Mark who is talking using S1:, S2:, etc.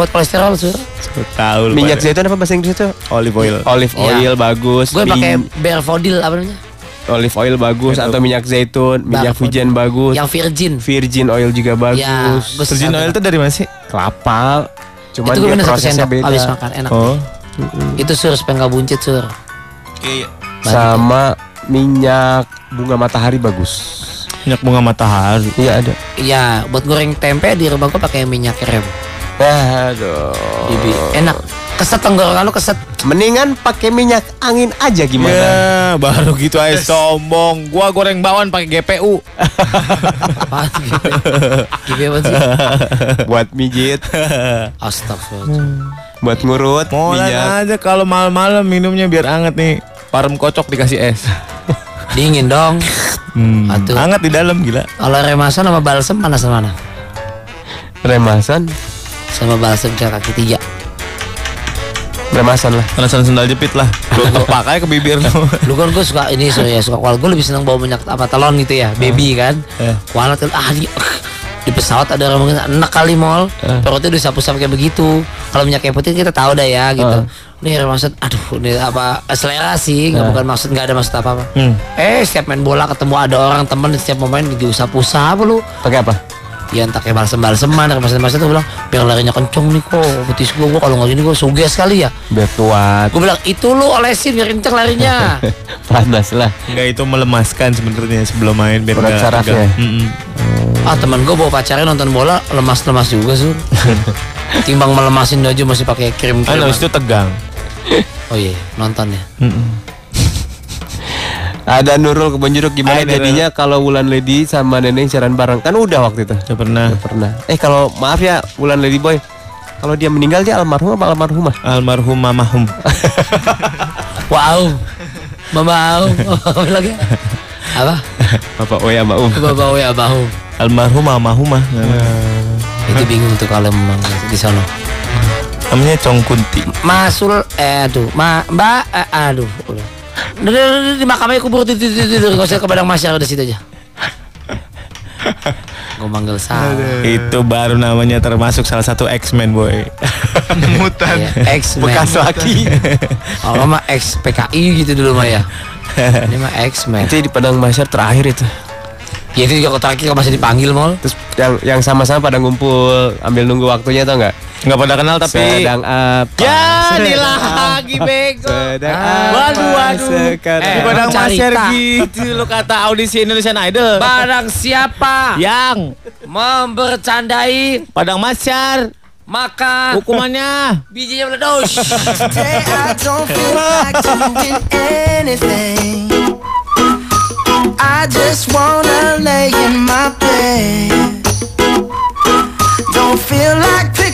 S1: buat kolesterol sur.
S2: Tahu lu
S3: Minyak zaitun apa bahasa Inggris itu?
S2: olive oil.
S3: Olive
S1: Iya.
S3: oil bagus.
S1: Gue pakai Berfodil apa namanya?
S3: olive oil bagus atau minyak zaitun, minyak hujan bagus.
S1: Yang virgin.
S3: Virgin oil juga
S1: Ya,
S3: bagus.
S1: gua
S2: Virgin oil itu dari mana sih?
S3: Kelapa. Cuman
S1: itu
S3: dia
S1: satu
S3: prosesnya
S1: sendok
S3: beda.
S1: habis makan enak.
S2: Oh.
S1: Itu sur supaya nggak buncit sur.
S2: Iya.
S3: Sama minyak bunga matahari bagus.
S2: Minyak bunga matahari.
S3: Iya ada.
S1: Iya, buat goreng tempe di rumah gue pakai minyak krem.
S3: Aduh.
S1: Bibi, enak. Keset tenggorokan lu keset.
S3: Mendingan pakai minyak angin aja gimana?
S2: Ya, baru gitu aja sombong. Gua goreng bawang pakai GPU.
S1: Apaan apa sih?
S3: buat mijit,
S1: Astagfirullah.
S3: buat ngurut
S2: Molan
S3: minyak.
S2: aja kalau malam-malam minumnya biar anget nih. Parem kocok dikasih es.
S1: Dingin dong.
S2: Hmm.
S1: Atuh.
S2: Anget di dalam gila.
S1: Kalau remasan sama balsem mana sama mana?
S3: Remasan,
S1: Sama balsem cara kaki tiga.
S3: remasan lah.
S2: Alasan sendal jepit lah. Gua pakai ke bibir lu.
S1: Lu kan gue suka ini sorry ya suka kalau gue lebih seneng bawa minyak apa telon gitu ya, baby kan.
S2: Eh.
S1: Kualat kan ah di, di pesawat ada orang mungkin enak kali mall, perutnya udah sapu-sapu kayak begitu. Kalau minyak kayak putih kita tahu dah ya gitu. Ini maksud, aduh, ini apa selera sih, nggak bukan maksud nggak ada maksud apa apa.
S2: Hmm.
S1: Eh setiap main bola ketemu ada orang temen setiap mau main diusap-usap lu.
S3: Pakai apa?
S1: Ya entah kayak balsem-balseman, kayak balsem-balsem tuh bilang biar larinya kenceng nih kok, betis gua, gua kalau nggak gini gua suges sekali ya.
S3: Biar kuat.
S1: Gue bilang itu lu olesin biar kenceng larinya.
S3: Panas lah.
S2: Enggak itu melemaskan sebenarnya sebelum main biar nggak
S3: sarafnya.
S2: tegang. Mm-mm.
S1: Ah teman gue bawa pacarnya nonton bola lemas-lemas juga sur. Timbang melemasin aja masih pakai krim
S2: Ah,
S1: krim.
S2: habis itu tegang.
S1: Oh iya nonton ya.
S2: Mm-mm.
S3: Ada Nurul kebon jeruk gimana
S2: Hai, Nurul.
S3: jadinya kalau Wulan Lady sama Neneng siaran bareng? Kan udah waktu itu.
S2: Udah pernah.
S3: Pernah. Eh kalau maaf ya Wulan Lady Boy. Kalau dia meninggal dia almarhum apa almarhumah?
S2: Almarhum mamahum.
S1: Wow. Mamau. Apa lagi? Apa?
S3: Bapak Oya Mbak Um.
S1: Bawa ya bahu.
S2: Almarhum mamahumah.
S1: Itu bingung tuh kalau memang di sana.
S2: Namanya Cong Kunti.
S1: Masul eh aduh, ma mbak eh, aduh di makamnya kubur di di di di nggak usah ke Padang Masyar udah situ aja. Gue manggil salah.
S2: Itu baru namanya termasuk salah satu X-Men boy. Mutan.
S1: Iya, X-Men.
S3: Bekas laki.
S1: Oh mah X PKI gitu dulu mah ya. Ini mah X-Men.
S3: itu di Padang Masyar terakhir itu.
S1: Ya itu juga terakhir masih dipanggil mall.
S3: Terus yang yang sama-sama pada ngumpul ambil nunggu waktunya tau nggak?
S2: Nggak pada kenal tapi.
S3: Sedang apa?
S2: Ya,
S3: Sedang
S2: dilagi bego.
S3: Sedang
S1: Ah.
S2: Waduh,
S3: apa
S2: waduh.
S3: sekarang?
S2: Di
S1: Eh,
S2: Padang
S1: cerita.
S2: Masyar gitu lo kata audisi Indonesian Idol.
S1: Barang siapa
S2: Yang
S1: membercandai
S2: Padang Masyar
S1: maka
S2: hukumannya
S1: bijinya meledos.
S4: Today I don't feel like doing anything. I just wanna lay in my bed.